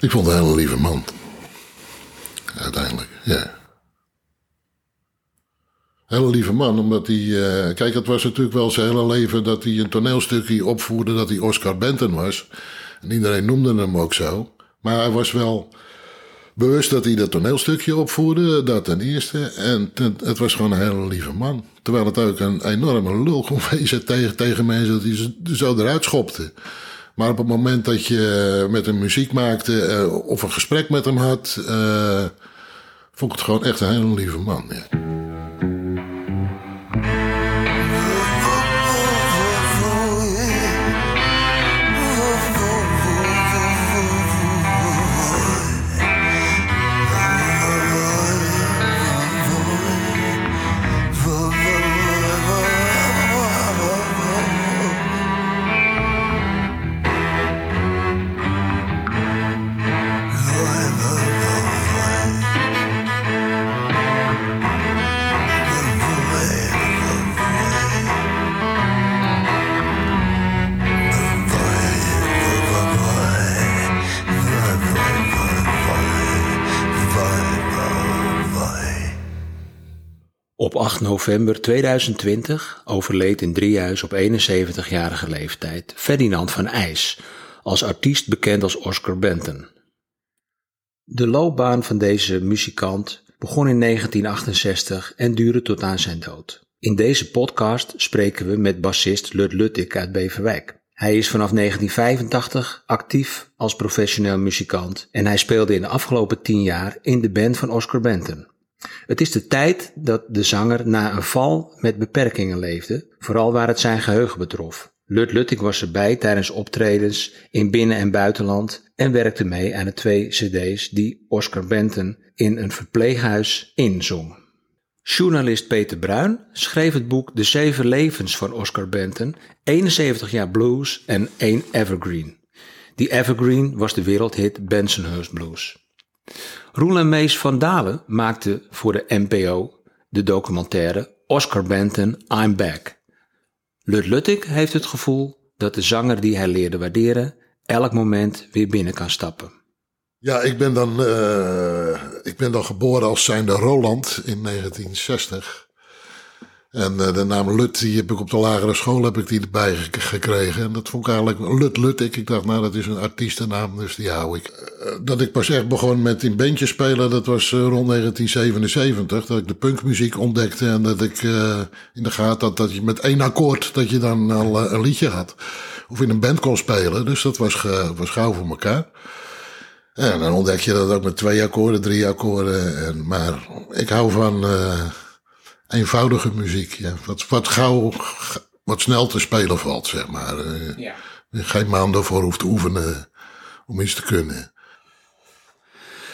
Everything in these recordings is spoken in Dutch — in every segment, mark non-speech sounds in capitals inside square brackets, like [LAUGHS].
Ik vond een hele lieve man. Uiteindelijk, ja. Hele lieve man, omdat hij... eh, kijk, het was natuurlijk wel zijn hele leven dat hij een toneelstukje opvoerde dat hij Oscar Benton was. En iedereen noemde hem ook zo. Maar hij was wel bewust dat hij dat toneelstukje opvoerde, dat ten eerste. En het was gewoon een hele lieve man. Terwijl het ook een enorme lul kon wezen tegen, tegen mensen dat hij zo eruit schopte. Maar op het moment dat je met hem muziek maakte eh, of een gesprek met hem had, eh, vond ik het gewoon echt een hele lieve man. Ja. 8 november 2020 overleed in Driehuis op 71-jarige leeftijd Ferdinand van IJs, als artiest bekend als Oscar Benton. De loopbaan van deze muzikant begon in 1968 en duurde tot aan zijn dood. In deze podcast spreken we met bassist Lut Luttik uit Beverwijk. Hij is vanaf 1985 actief als professioneel muzikant en hij speelde in de afgelopen 10 jaar in de band van Oscar Benton. Het is de tijd dat de zanger na een val met beperkingen leefde, vooral waar het zijn geheugen betrof. Lut Luttig was erbij tijdens optredens in binnen- en buitenland en werkte mee aan de twee cd's die Oscar Benton in een verpleeghuis inzong. Journalist Peter Bruin schreef het boek De Zeven Levens van Oscar Benton, 71 jaar blues en één evergreen. Die evergreen was de wereldhit Bensonhurst Blues. Roel en Mees van Dalen maakte voor de NPO de documentaire Oscar Benton I'm Back. Lut Luttig heeft het gevoel dat de zanger die hij leerde waarderen elk moment weer binnen kan stappen. Ja, ik ben dan, eh, ik ben dan geboren als zijnde Roland in 1960. En eh, de naam Lut, die heb ik op de lagere school heb ik die erbij gek- gekregen. En dat vond ik eigenlijk Lut Luttik. Ik dacht, nou, dat is een artiestennaam, dus die hou ik. Eh, dat ik pas echt begon met in bandjes spelen, dat was eh, rond 1977. Dat ik de punkmuziek ontdekte en dat ik in de gaten had dat je met één akkoord, dat je dan al een liedje had. Of in een band kon spelen. Dus dat was, was gauw voor elkaar. En dan ontdek je dat ook met twee akkoorden, drie akkoorden. En, maar ik hou van eenvoudige muziek. Ja. Wat, wat gauw, wat snel te spelen valt, zeg maar. Eh, Ja. Geen maanden voor hoeft te oefenen om iets te kunnen.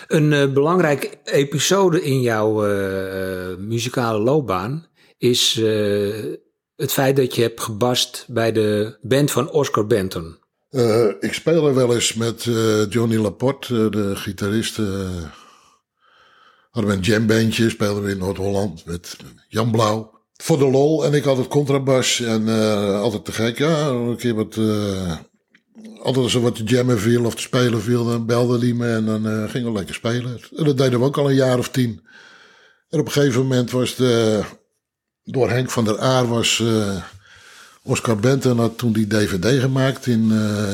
Een eh, belangrijke episode in jouw eh, muzikale loopbaan is eh, het feit dat je hebt gebast bij de band van Oscar Benton. Eh, ik speel er wel eens met eh, Johnny Laporte, de gitarist. Hadden een jambandje, speelden we in Noord-Holland met Jan Blauw. Voor de lol en ik had het contrabas en eh, altijd te gek. Ja, een keer wat... eh, altijd als er wat te jammen viel of te spelen viel, dan belde hij me en dan eh, gingen we lekker spelen. En dat deden we ook al een jaar of tien. En op een gegeven moment was de, door Henk van der Aar was Oscar Benton had toen die DVD gemaakt in,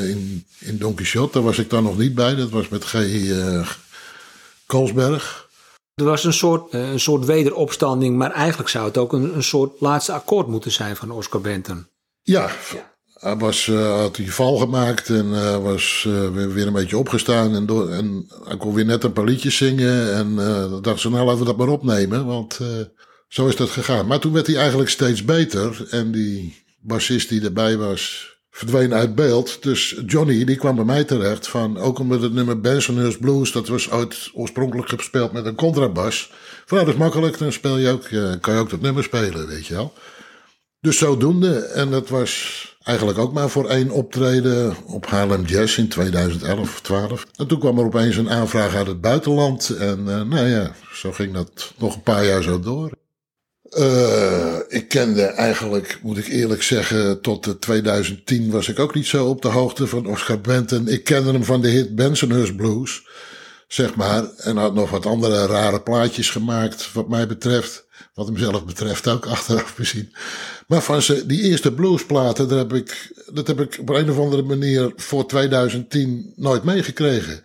in, in Don Quixote. Daar was ik dan nog niet bij. Dat was met G. Koolsberg. Er was een soort, eh, een soort wederopstanding, maar eigenlijk zou het ook een, een soort laatste akkoord moeten zijn van Oscar Benton. Ja, hij was, eh, had die val gemaakt en eh, was weer, weer een beetje opgestaan. En, door, en hij kon weer net een paar liedjes zingen. En eh dacht ze, nou laten we dat maar opnemen. Want zo is dat gegaan. Maar toen werd hij eigenlijk steeds beter. En die bassist die erbij was, verdween uit beeld. Dus Johnny, die kwam bij mij terecht. Van, ook omdat het nummer Bensonhurst Blues, dat was ooit oorspronkelijk gespeeld met een contrabas. Van, dat is makkelijk, dan speel je ook, eh, kan je ook dat nummer spelen, weet je wel. Dus zodoende. En dat was eigenlijk ook maar voor één optreden op Haarlem Jazz in 2011 of 12. En toen kwam er opeens een aanvraag uit het buitenland. En eh, nou ja, zo ging dat nog een paar jaar zo door. Uh, ik kende eigenlijk, moet ik eerlijk zeggen, tot 2010 was ik ook niet zo op de hoogte van Oscar Benton. Ik kende hem van de hit Bensonhurst Blues, zeg maar. En had nog wat andere rare plaatjes gemaakt, wat mij betreft. Wat hem zelf betreft ook, [LAUGHS] achteraf gezien. Maar van ze, die eerste bluesplaten, dat heb, ik, dat heb ik op een of andere manier voor 2010 nooit meegekregen.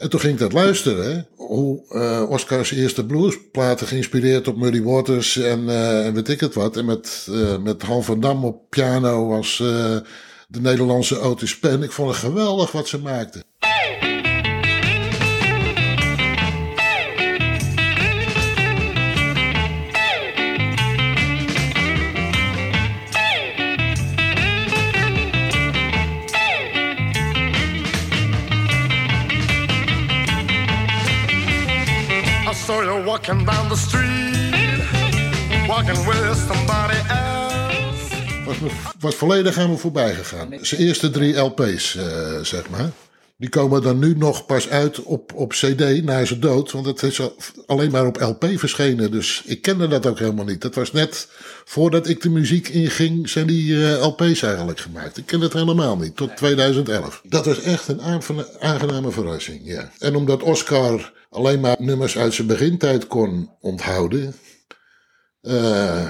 En toen ging ik dat luisteren. Hoe uh, Oscars eerste bluesplaten geïnspireerd op Muddy Waters en, en weet ik het wat. En met, uh, met Han van Dam op piano was de Nederlandse Otis Pen. Ik vond het geweldig wat ze maakten. Walking down the street, walking with somebody else. Was, was volledig aan voorbij gegaan. Zijn eerste drie LP's, eh, zeg maar. Die komen dan nu nog pas uit op, op CD na zijn dood. Want het is alleen maar op LP verschenen. Dus ik kende dat ook helemaal niet. Dat was net voordat ik de muziek inging, zijn die uh, LP's eigenlijk gemaakt. Ik ken het helemaal niet, tot 2011. Dat was echt een aangename verrassing, ja. En omdat Oscar alleen maar nummers uit zijn begintijd kon onthouden. Uh,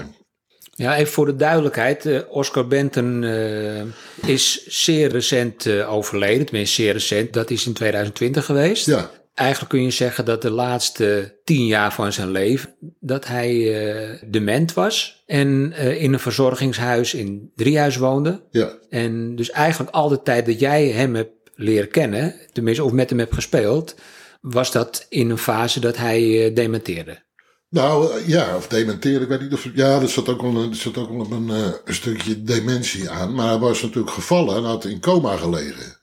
ja, even voor de duidelijkheid. Uh, Oscar Benton uh, is zeer recent overleden. Tenminste, zeer recent. Dat is in 2020 geweest. Ja. Eigenlijk kun je zeggen dat de laatste tien jaar van zijn leven... dat hij dement was. En in een verzorgingshuis in Driehuis woonde. Ja. En dus eigenlijk al de tijd dat jij hem hebt leren kennen... tenminste, of met hem hebt gespeeld was dat in een fase dat hij uh, dementeerde. Nou eh, ja, of dementeerde, ik weet niet of. Ja, er zat ook wel, er zat ook wel een, uh, een stukje dementie aan. Maar hij was natuurlijk gevallen en had in coma gelegen.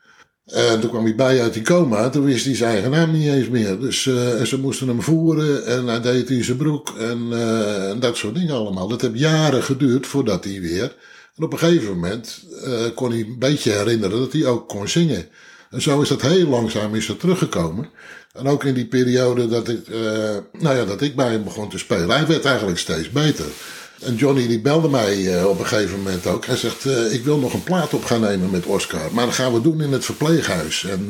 En toen kwam hij bij uit die coma, toen wist hij zijn eigen naam niet eens meer. Dus uh, ze moesten hem voeren en hij deed in zijn broek en, en, dat soort dingen allemaal. Dat heeft jaren geduurd voordat hij weer. En op een gegeven moment kon hij een beetje herinneren dat hij ook kon zingen. En zo is dat heel langzaam is dat teruggekomen. En ook in die periode dat ik, uh, nou ja, dat ik bij hem begon te spelen. Hij werd eigenlijk steeds beter. En Johnny die belde mij uh, op een gegeven moment ook. Hij zegt, uh, ik wil nog een plaat op gaan nemen met Oscar. Maar dat gaan we doen in het verpleeghuis. En,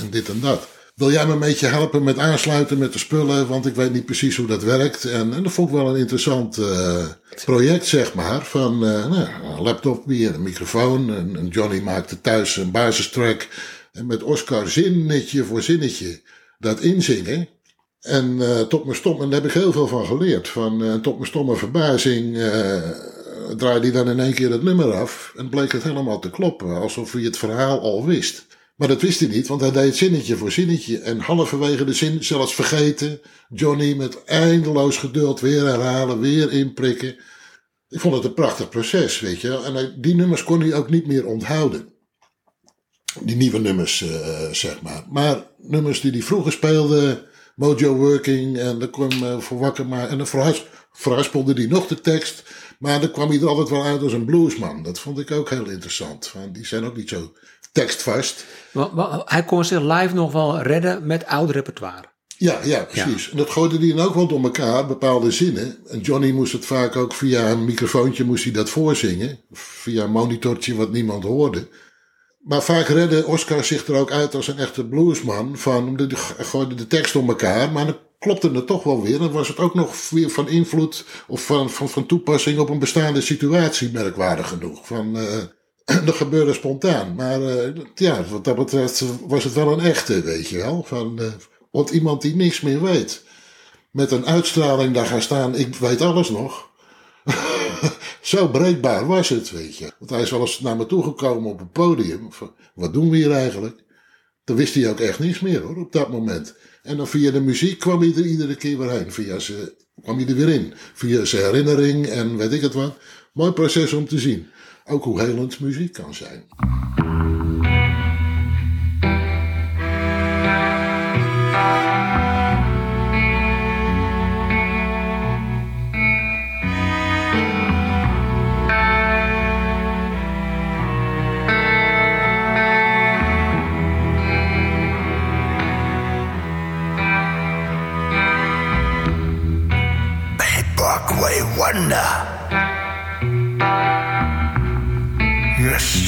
en dit en dat. Wil jij me een beetje helpen met aansluiten met de spullen? Want ik weet niet precies hoe dat werkt. En, en dat vond ik wel een interessant project, zeg maar. Van nou, een laptop weer, een microfoon. En, en Johnny maakte thuis een basistrack. En met Oscar zinnetje voor zinnetje dat inzingen. En uh, tot mijn stom, en daar heb ik heel veel van geleerd. Van, uh, tot mijn stomme verbazing uh, draaide hij dan in één keer het nummer af. En bleek het helemaal te kloppen, alsof hij het verhaal al wist. Maar dat wist hij niet, want hij deed zinnetje voor zinnetje. En halverwege de zin zelfs vergeten. Johnny met eindeloos geduld weer herhalen, weer inprikken. Ik vond het een prachtig proces, weet je. En die nummers kon hij ook niet meer onthouden. Die nieuwe nummers, uh, zeg maar. Maar nummers die hij vroeger speelde, Mojo Working, en dan kwam uh, voor wakker maar. En dan verhaspelde hij nog de tekst. Maar dan kwam hij er altijd wel uit als een bluesman. Dat vond ik ook heel interessant. Van, die zijn ook niet zo tekstvast. Maar, maar, hij kon zich live nog wel redden met oud repertoire. Ja, ja, precies. En dat gooide hij dan ook wel door elkaar, bepaalde zinnen. En Johnny moest het vaak ook via een microfoontje moest hij dat voorzingen. Via een monitortje wat niemand hoorde. Maar vaak redde Oscar zich er ook uit als een echte bluesman. Van, de, gooide de tekst om elkaar, maar dan klopte het toch wel weer. Dan was het ook nog weer van invloed of van, van, van toepassing op een bestaande situatie, merkwaardig genoeg. Van, uh, [CLEARS THROAT] dat gebeurde spontaan. Maar uh, ja, wat dat betreft was het wel een echte, weet je wel. Van, uh, want iemand die niks meer weet. Met een uitstraling daar gaan staan, ik weet alles nog. [LAUGHS] Zo breekbaar was het, weet je. Want hij is wel eens naar me toegekomen op een podium. wat doen we hier eigenlijk? Dan wist hij ook echt niets meer hoor, op dat moment. En dan via de muziek kwam hij er iedere keer weer heen. Via ze, kwam hij er weer in. Via zijn herinnering en weet ik het wat. Mooi proces om te zien. Ook hoe helend muziek kan zijn.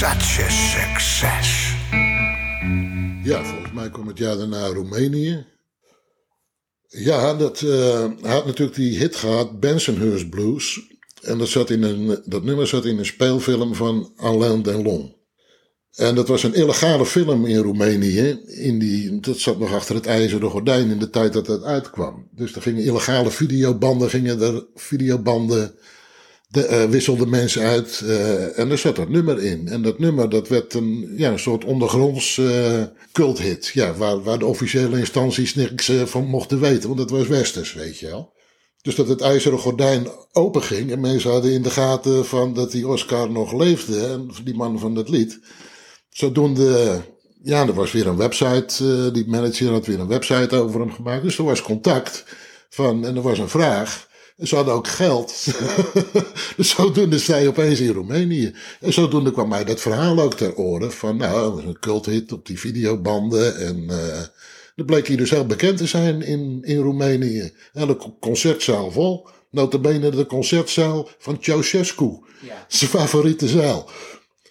Such a success. Ja, volgens mij kwam het jaar daarna Roemenië. Ja, dat, eh, had natuurlijk die hit gehad, Bensonhurst Blues. En dat, zat in een, dat nummer zat in een speelfilm van Alain Delon. En dat was een illegale film in Roemenië. In die, dat zat nog achter het ijzeren gordijn in de tijd dat het uitkwam. Dus er gingen illegale videobanden, gingen er videobanden, de, uh, wisselden mensen uit. Uh, en er zat dat nummer in. En dat nummer dat werd een, ja, een soort ondergronds uh, culthit. Ja, waar, waar de officiële instanties niks van mochten weten. Want het was westers, weet je wel. Dus dat het ijzeren gordijn open ging. En mensen hadden in de gaten van dat die Oscar nog leefde. En die man van het lied. Zodoende, ja, er was weer een website, die manager had weer een website over hem gemaakt. Dus er was contact van, en er was een vraag. En ze hadden ook geld. [LAUGHS] dus zodoende zei opeens in Roemenië. En zodoende kwam mij dat verhaal ook ter oren. Van nou, een culthit op die videobanden. En uh, dat bleek hij dus heel bekend te zijn in, in Roemenië. En de concertzaal vol. Notabene de concertzaal van Ceausescu. Ja. [LAUGHS] Zijn favoriete zaal.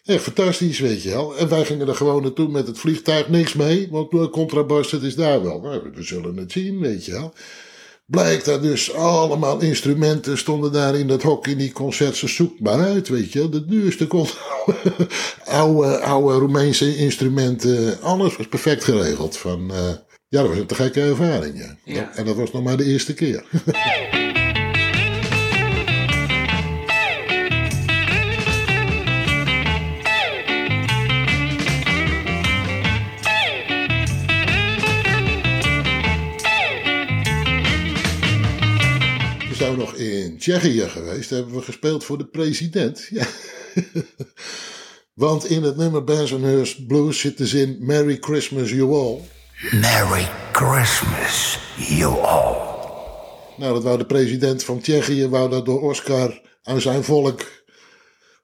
Echt fantastisch, weet je wel. En wij gingen er gewoon naartoe met het vliegtuig, niks mee, want contrabas, het is daar wel. Nou, we zullen het zien, weet je wel. Blijkt dat dus allemaal instrumenten stonden daar in dat hok in die concerten. Zoek maar uit, weet je. De duurste [LAUGHS] oude, oude Roemeense instrumenten. Alles was perfect geregeld. Van, uh, ja, dat was een te gekke ervaring. Ja. ja. En dat was nog maar de eerste keer. [LAUGHS] Tsjechië geweest. Daar hebben we gespeeld voor de president. [LAUGHS] Ja. Want in het nummer Bensonhurst Blues zit de zin Merry Christmas you all. Merry Christmas you all. Nou, dat wou de president van Tsjechië, wou dat door Oscar aan zijn volk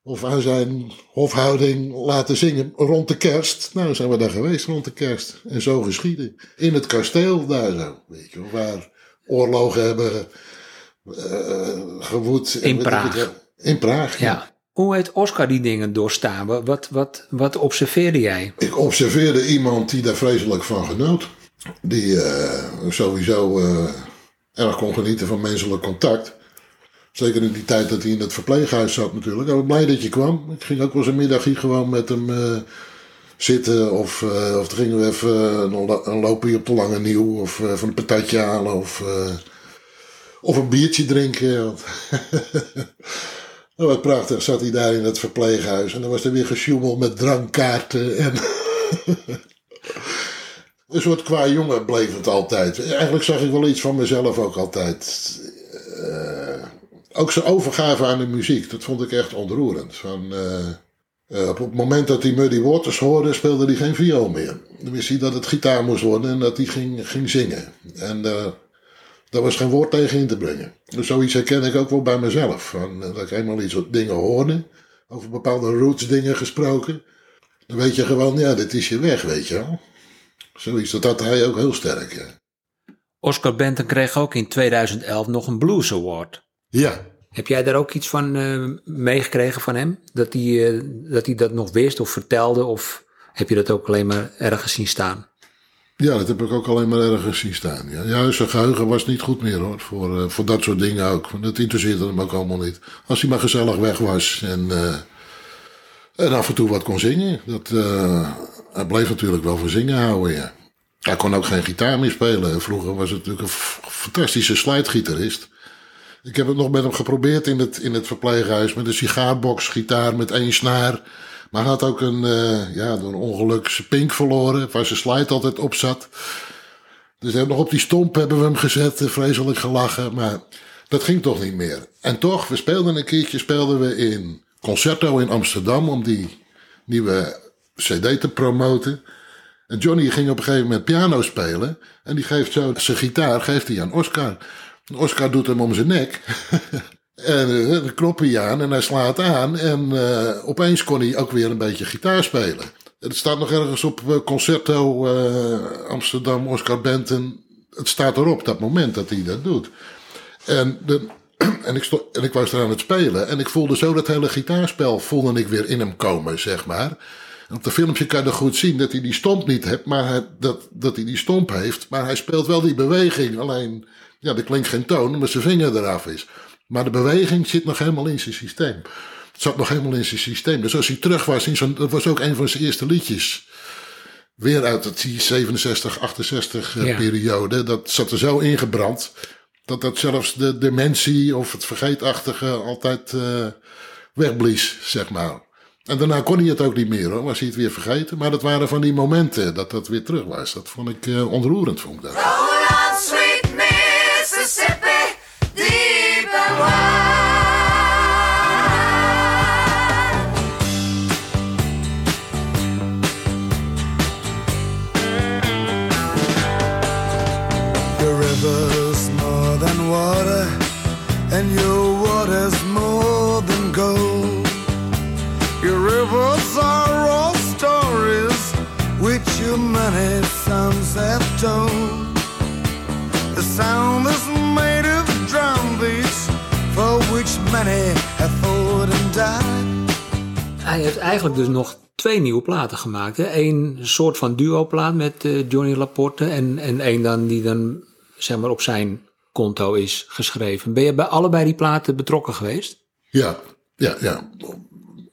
of aan zijn hofhouding laten zingen rond de kerst. Nou, zijn we daar geweest rond de kerst. En zo geschieden. In het kasteel daar zo, weet je, waar oorlogen hebben gewoed. In Praag. In Praag, ja. Hoe heeft Oscar die dingen doorstaan? Wat, wat, wat observeerde jij? Ik observeerde iemand die daar vreselijk van genoot. Die uh, sowieso uh, erg kon genieten van menselijk contact. Zeker in die tijd dat hij in het verpleeghuis zat natuurlijk. Ik was blij dat je kwam. Ik ging ook wel eens een middagje gewoon met hem uh, zitten. Of, of dan gingen we even een, een loopje op de Lange Nieuw. Of van een patatje halen. Of of een biertje drinken. [LAUGHS] Nou, wat prachtig zat hij daar in het verpleeghuis. En dan was er weer gesjoemeld met drankkaarten. En [LAUGHS] een soort qua jongen bleef het altijd. Eigenlijk zag ik wel iets van mezelf ook altijd. Uh, ook zijn overgave aan de muziek, dat vond ik echt ontroerend. Van, uh, uh, op het moment dat hij Muddy Waters hoorde, speelde hij geen viool meer. Dan wist hij dat het gitaar moest worden en dat hij ging, ging zingen. En daar was geen woord tegen in te brengen. Dus zoiets herken ik ook wel bij mezelf. Van, eh, dat ik eenmaal iets dingen hoorde, over bepaalde roots dingen gesproken. Dan weet je gewoon, ja, dit is je weg, weet je wel. Zoiets, dat had hij ook heel sterk, ja. Oscar Benton kreeg ook in 2011 nog een Blues Award. Ja. Heb jij daar ook iets van uh, meegekregen van hem? Dat hij, uh, dat hij dat nog wist of vertelde? Of heb je dat ook alleen maar ergens zien staan? Ja, dat heb ik ook alleen maar ergens zien staan. Ja, zijn geheugen was niet goed meer hoor, voor, uh, voor dat soort dingen ook. Dat interesseerde hem ook allemaal niet. Als hij maar gezellig weg was en, uh, en af en toe wat kon zingen. Dat, uh, hij bleef natuurlijk wel voor zingen houden, ja. Hij kon ook geen gitaar meer spelen. Vroeger was het natuurlijk een fantastische slijtgitarist. Ik heb het nog met hem geprobeerd in het, in het verpleeghuis met een sigaarbox gitaar met één snaar. Maar hij had ook een, uh, ja, door een ongeluk zijn pink verloren, waar zijn slide altijd op zat. Dus nog op die stomp hebben we hem gezet, eh, vreselijk gelachen, maar dat ging toch niet meer. En toch, we speelden een keertje, speelden we in Concerto in Amsterdam om die nieuwe cd te promoten. En Johnny ging op een gegeven moment piano spelen. En die geeft zo zijn gitaar geeft hij aan Oscar. Oscar doet hem om zijn nek. [LAUGHS] En uh, de knoppen aan en hij slaat aan. En uh, opeens kon hij ook weer een beetje gitaar spelen. Het staat nog ergens op uh, Concerto Amsterdam, Oscar Benton. Het staat erop, dat moment dat hij dat doet. En [CLEARS THROAT] En ik, en ik was er aan het spelen. En ik voelde zo dat hele gitaarspel voelde ik weer in hem komen, zeg maar. Op de filmpje kan je goed zien dat hij die stomp niet heeft, maar hij, dat, dat hij die stomp heeft. Maar hij speelt wel die beweging. Alleen, ja, er klinkt geen toon omdat zijn vinger eraf is. Maar de beweging zit nog helemaal in zijn systeem. Het zat nog helemaal in zijn systeem. Dus als hij terug was in dat was ook een van zijn eerste liedjes. Weer uit het 67, 68 eh, Ja. periode. Dat zat er zo ingebrand. Dat dat zelfs de dementie of het vergeetachtige altijd eh, wegblies, zeg maar. En daarna kon hij het ook niet meer hoor, was hij het weer vergeten. Maar dat waren van die momenten dat dat weer terug was. Dat vond ik eh, ontroerend, vond ik dat. Sons have told. The sound is made of drum beats for which many have fought and died. Hij heeft eigenlijk dus nog twee nieuwe platen gemaakt. hè. Eén soort van duo-plaat met eh, Johnny Laporte en, en één dan die dan zeg maar op zijn konto is geschreven. Ben je bij allebei die platen betrokken geweest? Ja, ja, ja.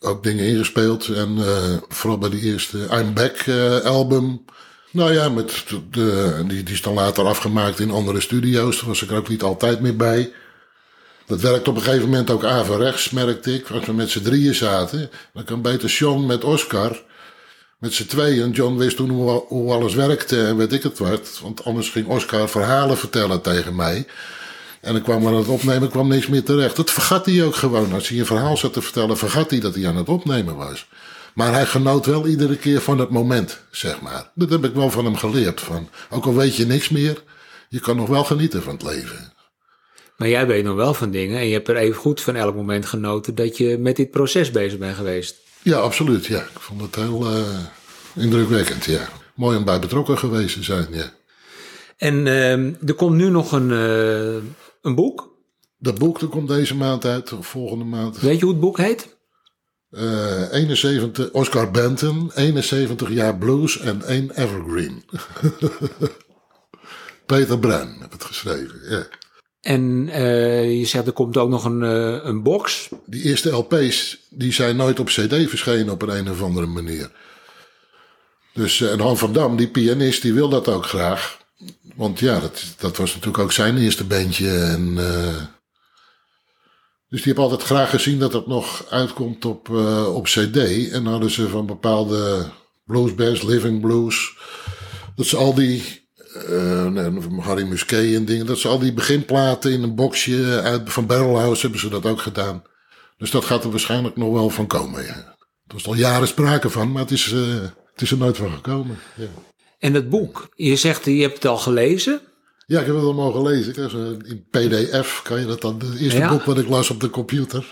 Ook dingen ingespeeld. En eh, vooral bij die eerste I'm Back eh, album. Nou ja, met de, die, die is dan later afgemaakt in andere studio's. Daar was ik er ook niet altijd meer bij. Dat werkt op een gegeven moment ook averechts, merkte ik. Als we met z'n drieën zaten, dan kan beter Sean met Oscar. Met z'n tweeën. John wist toen hoe, hoe alles werkte en weet ik het wat. Want anders ging Oscar verhalen vertellen tegen mij. En dan kwam aan het opnemen, kwam niks meer terecht. Dat vergat hij ook gewoon. Als hij een verhaal zat te vertellen, vergat hij dat hij aan het opnemen was. Maar hij genoot wel iedere keer van het moment, zeg maar. Dat heb ik wel van hem geleerd. Van, ook al weet je niks meer, je kan nog wel genieten van het leven. Maar jij weet nog wel van dingen en je hebt er even goed van elk moment genoten dat je met dit proces bezig bent geweest. Ja, absoluut. Ja. Ik vond het heel eh, indrukwekkend, ja. Mooi om bij betrokken geweest te zijn, ja. En ehm, er komt nu nog een, eh, een boek. Dat boek dat komt deze maand uit, of volgende maand. Weet je hoe het boek heet? Eh 71, Oscar Benton, 71 jaar blues en één evergreen. [LAUGHS] Peter Bruin heb het geschreven, ja. En eh, je zegt er komt ook nog een, eh, een box. Die eerste LP's, die zijn nooit op cd verschenen op een, een of andere manier. Dus, en Han van Dam, die pianist, die wil dat ook graag. Want ja, dat, dat was natuurlijk ook zijn eerste bandje. En, eh, dus die heeft altijd graag gezien dat het nog uitkomt op, eh, op cd. En hadden ze van bepaalde bluesbands, Living Blues... Dat ze al die nee, Harry Musquet en dingen. Dat ze al die beginplaten in een boxje uit, van Barrelhouse hebben ze dat ook gedaan. Dus dat gaat er waarschijnlijk nog wel van komen. Ja. Er was al jaren sprake van, maar het is, het is er nooit van gekomen. Ja. En het boek, je zegt je hebt het al gelezen. Ja, ik heb het al mogen lezen. Zo In PDF kan je dat dan. Het eerste Ja. boek wat ik las op de computer.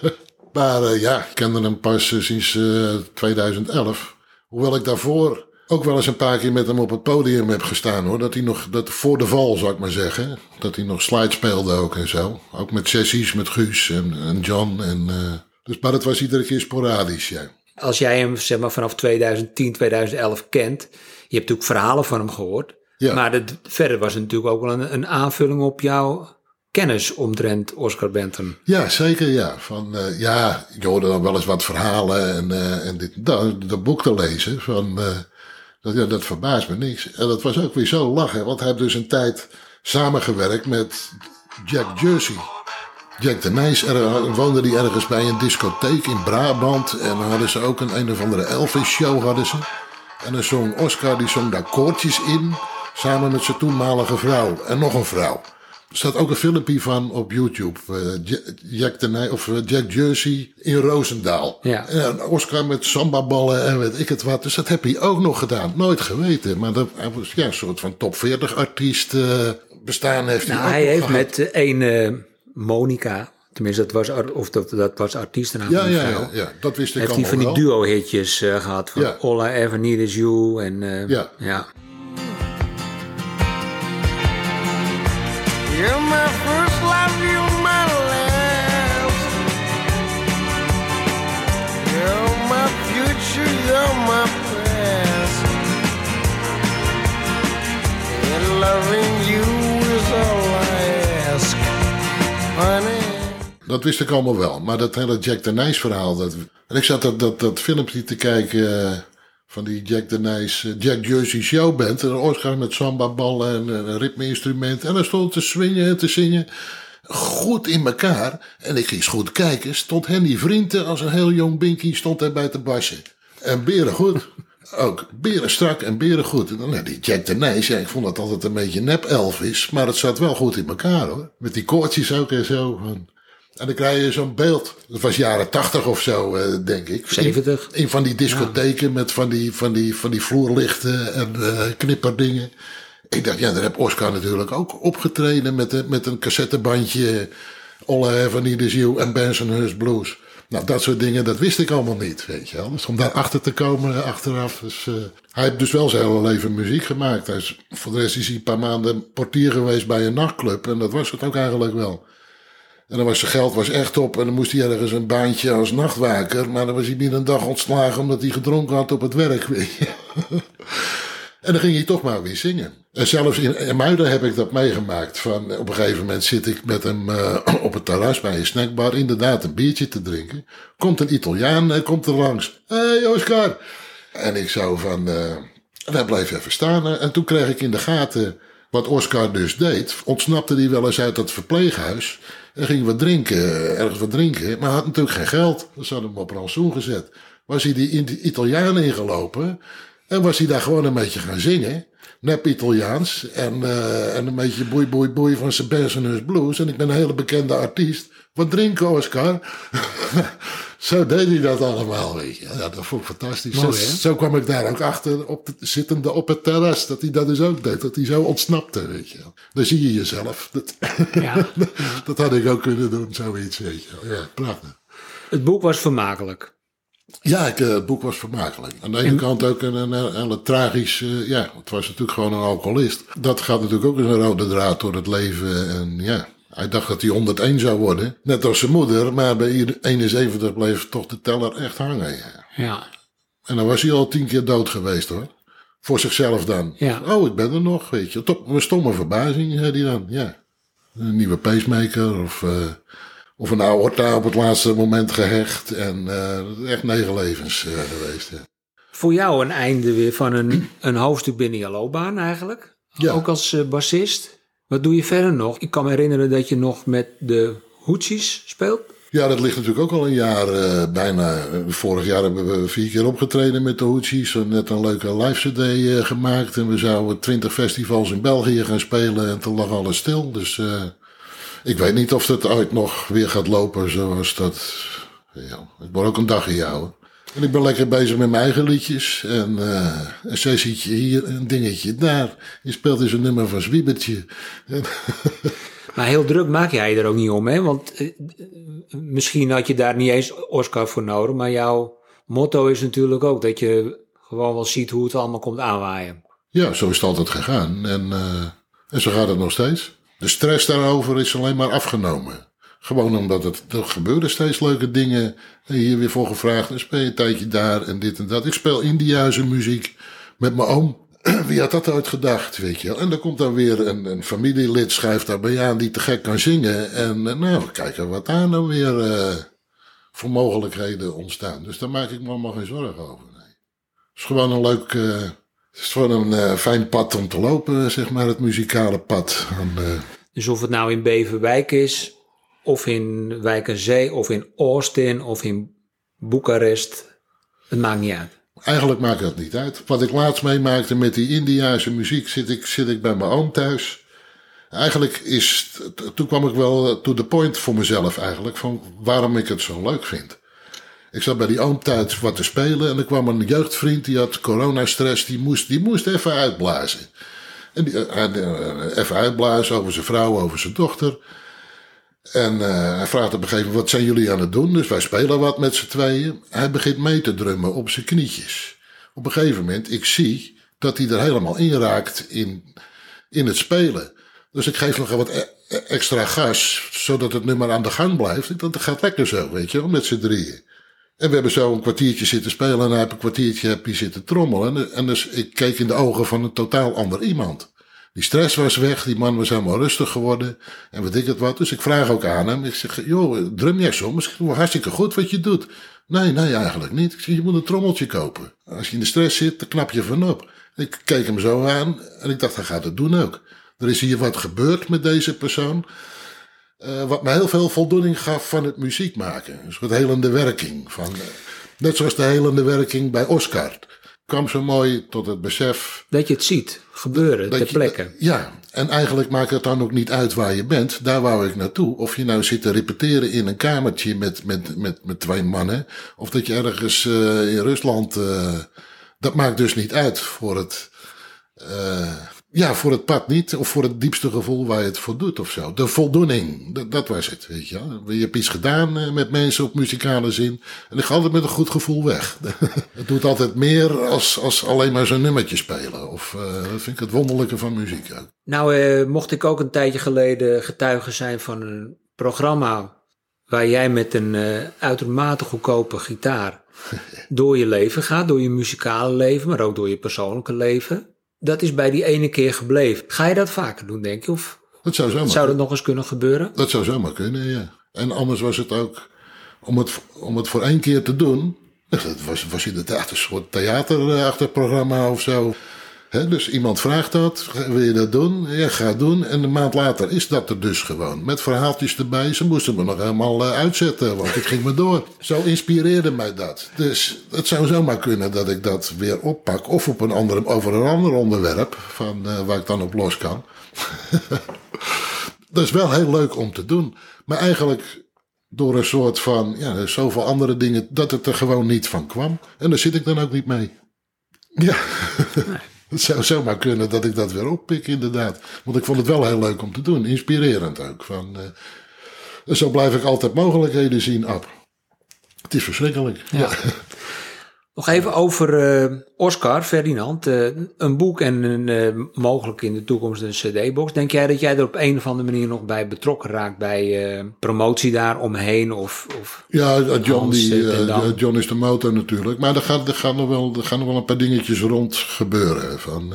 [LAUGHS] maar eh, ja, ik kende hem pas eh, sinds eh, 2011. Hoewel ik daarvoor ook wel eens een paar keer met hem op het podium heb gestaan hoor. Dat hij nog, dat voor de val zou ik maar zeggen. Dat hij nog slide speelde ook en zo. Ook met sessies met Guus en, en John. En, eh, dus, maar dat was iedere keer sporadisch, ja. Als jij hem zeg maar, vanaf 2010, 2011 kent, je hebt natuurlijk verhalen van hem gehoord. Ja. Maar verder was het natuurlijk ook wel een, een aanvulling op jouw kennis omtrent Oscar Benton. Ja, zeker ja. Van, eh, ja, ik hoorde dan wel eens wat verhalen en, eh, en dit, dat, dat boek te lezen. Van, eh, dat, ja, dat verbaast me niks. En dat was ook weer zo lachen, want hij heeft dus een tijd samengewerkt met Jack Jersey. Jack de Nijs er, woonde die ergens bij een discotheek in Brabant. En dan hadden ze ook een een of andere Elvis-show hadden ze. En dan zong Oscar, die zong daar koortjes in, samen met zijn toenmalige vrouw. En nog een vrouw. Er staat ook een filmpje van op YouTube. eh, Ja- Jack, de Nij, of eh, Jack Jersey in Roosendaal. Ja. En Oscar met sambaballen en weet ik het wat. Dus dat heb hij ook nog gedaan. Nooit geweten. Maar dat, hij was ja, een soort van top 40 artiest eh, bestaan heeft hij Nou, hij nog heeft gehad. met een eh, Monica, Tenminste, dat was, of dat, dat was artiestennaam. Ja, ja, ja, ja, dat wist ik Heeft hij van die duo-hitjes uh, gehad. Van ja. All I Ever Need Is You. En, uh, ja. ja. You're my first love, you're my last. You're my future, you're my past. In loving you. Dat wist ik allemaal wel. Maar dat hele Jack de Nijs verhaal. Dat... En ik zat dat, dat, dat filmpje te kijken eh, van die Jack de Nijs, eh, Jack Jersey Show Band. En Oscar met samba-ballen en een ritme-instrument. En dan stond te swingen en te zingen. Goed in elkaar. En ik ging eens goed kijken. Stond Henny Vrienden als een heel jong binkie stond hij bij te bassen. En beren goed. [LAUGHS] Ook beren strak en beren goed. En dan nou, die Jack de Nijs, ja, ik vond dat altijd een beetje nep Elvis. Maar het zat wel goed in elkaar hoor. Met die koortjes ook en zo. En dan krijg je zo'n beeld. Dat was jaren tachtig of zo, eh, denk ik. 70. In, in van die discotheken met van die, van die, van die vloerlichten en eh, knipperdingen. Ik dacht, ja, daar heb Oscar natuurlijk ook opgetreden met, een- met een cassettebandje. All I Ever Need Is You en Bensonhurst Blues. Nou, dat soort dingen, dat wist ik allemaal niet, weet je wel. Dus om daar achter te komen achteraf. Dus, hij heeft dus wel zijn hele leven muziek gemaakt. Hij is, voor de rest is hij een paar maanden portier geweest bij een nachtclub. En dat was het ook eigenlijk wel. En dan was zijn geld was echt op. En dan moest hij ergens een baantje als nachtwaker. Maar dan was hij binnen een dag ontslagen omdat hij gedronken had op het werk. Weet je. [LAUGHS] En dan ging hij toch maar weer zingen. En zelfs in, Muiden heb ik dat meegemaakt. Van, op een gegeven moment zit ik met hem eh, [CLEARS THROAT] op het terras bij een snackbar. Inderdaad een biertje te drinken. Komt een Italiaan eh, komt er langs. Hé hey, Oscar. En ik zo van... eh, en hij bleef even staan. En toen kreeg ik in de gaten wat Oscar dus deed. Ontsnapte hij wel eens uit dat verpleeghuis. En ging wat drinken, eh, ergens wat drinken. Maar had natuurlijk geen geld. Dus hadden hem op rantsoen gezet. Was hij die Italiaan ingelopen. En was hij daar gewoon een beetje gaan zingen. Nep Italiaans. En, eh, en een beetje boei boei boei van Sebastian's Blues. En ik ben een hele bekende artiest. Wat drinken, Oscar? [LAUGHS] zo deed hij dat allemaal, weet je. Ja, dat vond ik fantastisch. Mooi, zo, kwam ik daar ook achter, op de, zittende op het terras. Dat hij dat dus ook deed. Dat hij zo ontsnapte, weet je. Dan zie je jezelf. Dat, Ja. [LAUGHS] dat had ik ook kunnen doen, zoiets, weet je. Ja, prachtig. Het boek was vermakelijk. Ja, ik, eh, het boek was vermakelijk. Aan de ene kant ook een, een, een hele tragisch... ja, het was natuurlijk gewoon een alcoholist. Dat gaat natuurlijk ook een rode draad door het leven. En ja, hij dacht dat hij 101 zou worden. Net als zijn moeder. Maar bij ieder- 71 bleef toch de teller echt hangen. Ja. Ja. En dan was hij al tien keer dood geweest hoor. Voor zichzelf dan. Ja. Oh, ik ben er nog, weet je. Tot mijn stomme verbazing, zei hij dan. Ja. Een nieuwe pacemaker of, eh, of een aorta op het laatste moment gehecht. En eh, echt negen levens eh, geweest. Ja. Voor jou een einde weer van een, een hoofdstuk binnen je loopbaan eigenlijk. Ja. Ook als bassist. Wat doe je verder nog? Ik kan me herinneren dat je nog met de Hootsies speelt. Ja, dat ligt natuurlijk ook al een jaar eh, bijna. Eh, Vorig jaar hebben we vier keer opgetreden met de hebben net een leuke live cd eh, gemaakt. En we zouden twintig festivals in België gaan spelen. En toen lag alles stil. Dus ik weet niet of dat ooit nog weer gaat lopen zoals dat... Ja, ik word ook een dag in houden. En ik ben lekker bezig met mijn eigen liedjes. En eh, een sessietje hier, een dingetje daar. Je speelt eens een nummer van Zwiebertje. [LAUGHS] Maar heel druk maak jij je er ook niet om, hè? Want eh, misschien had je daar niet eens Oscar voor nodig. Maar jouw motto is natuurlijk ook dat je gewoon wel ziet hoe het allemaal komt aanwaaien. Ja, zo is het altijd gegaan. En, eh, en zo gaat het nog steeds. De stress daarover is alleen maar afgenomen. Gewoon omdat het, er gebeuren steeds leuke dingen. En hier weer voor gevraagd. En speel je een tijdje daar en dit en dat. Ik speel Indiase muziek met mijn oom. [CLEARS THROAT] Wie had dat ooit gedacht, weet je wel? En dan komt dan weer een, een familielid, schrijft daarbij aan, die te gek kan zingen. En eh, nou, we kijken wat daar nou weer eh, voor mogelijkheden ontstaan. Dus daar maak ik me allemaal geen zorgen over. Nee. Het is gewoon een leuk, eh, het is gewoon een fijn pad om te lopen, zeg maar, het muzikale pad. Dus of het nou in Beverwijk is, of in Wijk en Zee, of in Austin, of in Boekarest. Het maakt niet uit. Eigenlijk maakt dat niet uit. Wat ik laatst meemaakte met die Indiase muziek, zit ik, zit ik bij mijn oom thuis. Eigenlijk is, toen kwam ik wel to the point voor mezelf eigenlijk, van waarom ik het zo leuk vind. Ik zat bij die oom thuis wat te spelen en er kwam een jeugdvriend, die had coronastress, die moest, die moest even uitblazen. En die, eh, hij, eh, even uitblazen over zijn vrouw, over zijn dochter. En eh, hij vraagt op een gegeven moment, wat zijn jullie aan het doen? Dus wij spelen wat met z'n tweeën. Hij begint mee te drummen op zijn knietjes. Op een gegeven moment, ik zie dat hij er helemaal in raakt in, in het spelen. Dus ik geef nog wat e- e- extra gas, zodat het nummer aan de gang blijft. Dat gaat lekker zo, weet je wel, met z'n drieën. En we hebben zo een kwartiertje zitten spelen en hij een kwartiertje heb je zitten trommelen. En, en dus ik keek in de ogen van een totaal ander iemand. Die stress was weg, die man was helemaal rustig geworden. En weet ik het wat. Dus ik vraag ook aan hem. Ik zeg, joh, drum jij soms? Hartstikke goed wat je doet. Nee, nee, eigenlijk niet. Ik zeg, je moet een trommeltje kopen. Als je in de stress zit, dan knap je van op. Ik keek hem zo aan en ik dacht, hij gaat het doen ook. Er is hier wat gebeurd met deze persoon. eh, wat me heel veel voldoening gaf van het muziek maken. Een soort helende werking. Van, eh, net zoals de helende werking bij Oscar. Kwam zo mooi tot het besef Dat je het ziet gebeuren ter plekke. Ja, en eigenlijk maakt het dan ook niet uit waar je bent. Daar wou ik naartoe. Of je nou zit te repeteren in een kamertje met, met, met, met twee mannen. Of dat je ergens eh, in Rusland. eh, dat maakt dus niet uit voor het. eh, ja, voor het pad niet. Of voor het diepste gevoel waar je het voor doet of zo. De voldoening. Dat, dat was het, weet je wel. Je hebt iets gedaan eh, met mensen op muzikale zin. En ik ga altijd met een goed gevoel weg. [LAUGHS] het doet altijd meer als, als alleen maar zo'n nummertje spelen. Of, eh, dat vind ik het wonderlijke van muziek ook. Nou, eh, mocht ik ook een tijdje geleden getuige zijn van een programma waar jij met een uitermate goedkope gitaar [LAUGHS] door je leven gaat, door je muzikale leven, maar ook door je persoonlijke leven. Dat is bij die ene keer gebleven. Ga je dat vaker doen, denk je? Of Dat zou zomaar, zou dat nog eens kunnen gebeuren? dat zou zomaar kunnen, ja. En anders was het ook, om het, om het voor één keer te doen, dat was, was inderdaad een soort theaterachtig programma of zo. Dus iemand vraagt dat, wil je dat doen? Ja, ga doen. En een maand later is dat er dus gewoon. Met verhaaltjes erbij. Ze moesten me nog helemaal eh, uitzetten, want ik ging maar door. Zo inspireerde mij dat. Dus het zou zomaar kunnen dat ik dat weer oppak. Of op een andere, over een ander onderwerp, van, eh, waar ik dan op los kan. [LAUGHS] Dat is wel heel leuk om te doen. Maar eigenlijk door een soort van, ja, zoveel andere dingen, dat het er gewoon niet van kwam. En daar zit ik dan ook niet mee. Ja, het zou zomaar kunnen dat ik dat weer oppik, inderdaad. Want ik vond het wel heel leuk om te doen, inspirerend ook. Van, eh, zo blijf ik altijd mogelijkheden zien, Ab. Het is verschrikkelijk. Ja. Nog even over eh, Oscar Ferdinand. eh, een boek en een, eh, mogelijk in de toekomst een cd-box. Denk jij dat jij er op een of andere manier nog bij betrokken raakt bij promotie daar omheen? Of, of Ja, John, die? John is de motor natuurlijk. Maar er, gaat, er, gaan nog wel, er gaan nog wel een paar dingetjes rond gebeuren. Van,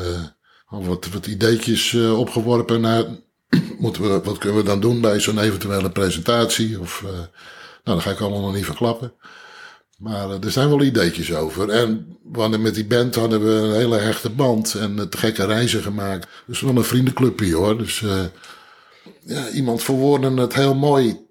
wat, wat ideetjes opgeworpen naar... [CLEARS THROAT] Moeten we, wat kunnen we dan doen bij zo'n eventuele presentatie? Of, nou, dat ga ik allemaal nog niet verklappen. Maar eh, er zijn wel ideetjes over. En hadden met die band hadden we een hele hechte band. En eh, te gekke reizen gemaakt. Dus wel een vriendenclubje hoor. Dus eh, ja, iemand verwoordde het heel mooi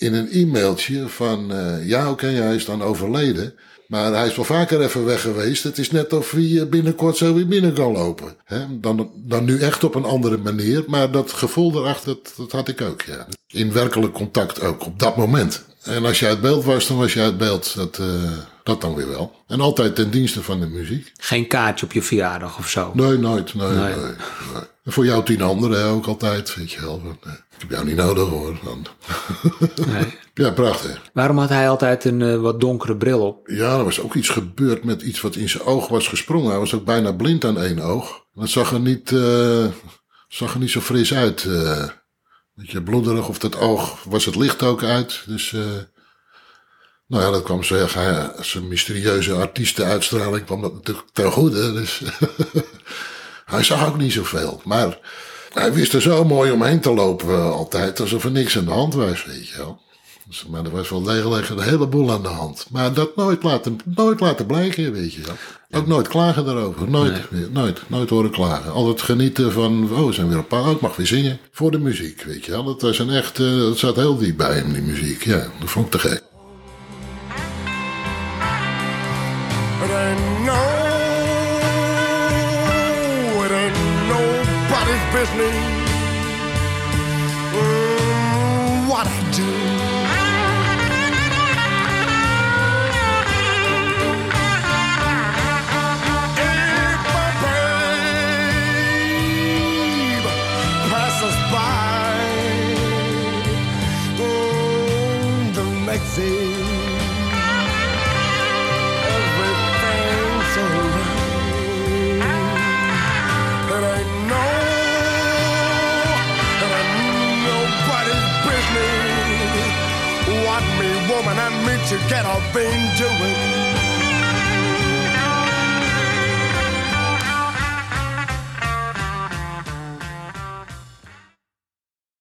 in een e-mailtje van eh, ja, oké, hij is dan overleden. Maar hij is wel vaker even weg geweest. Het is net of hij eh, binnenkort zo weer binnen kan lopen. Dan, dan nu echt op een andere manier. Maar dat gevoel erachter, dat, dat had ik ook, ja. In werkelijk contact ook, op dat moment. En als je uit beeld was, dan was je uit beeld. Dat, eh, dat dan weer wel. En altijd ten dienste van de muziek. geen kaartje op je verjaardag of zo? Nee, nooit. Nee, Nee. nee. nee. En voor jou tien anderen ook altijd, weet je wel. Eh, ik heb jou niet nodig hoor. [LAUGHS] Nee. [LAUGHS] ja, prachtig. Waarom had hij altijd een eh, wat donkere bril op? Ja, er was ook iets gebeurd met iets wat in zijn oog was gesprongen. Hij was ook bijna blind aan één oog. Dat zag er niet, zag er niet zo fris uit. Beetje bloederig of dat oog was het licht ook uit. Dus, eh, nou ja, dat kwam. Hij, zijn mysterieuze artiestenuitstraling kwam dat natuurlijk ten goede. Dus [LAUGHS] hij zag ook niet zoveel. Maar hij wist er zo mooi omheen te lopen eh, altijd. Alsof er niks aan de hand was, weet je wel. Dus, maar er was wel degelijk een heleboel aan de hand. Maar dat nooit laten, nooit laten blijken, weet je wel. Ook nooit klagen daarover. Nooit, nooit, nooit horen klagen. Altijd genieten van, oh, we zijn weer op pad. Oh, ik mag weer zingen. Voor de muziek, weet je wel. Dat was een echt, dat zat heel diep bij hem, die muziek. Ja, dat vond ik te gek. It ain't no, it ain't nobody's business mm, what I do. Day everything's alright. It ain't no, it ain't nobody's business what me, woman, and me together been doing.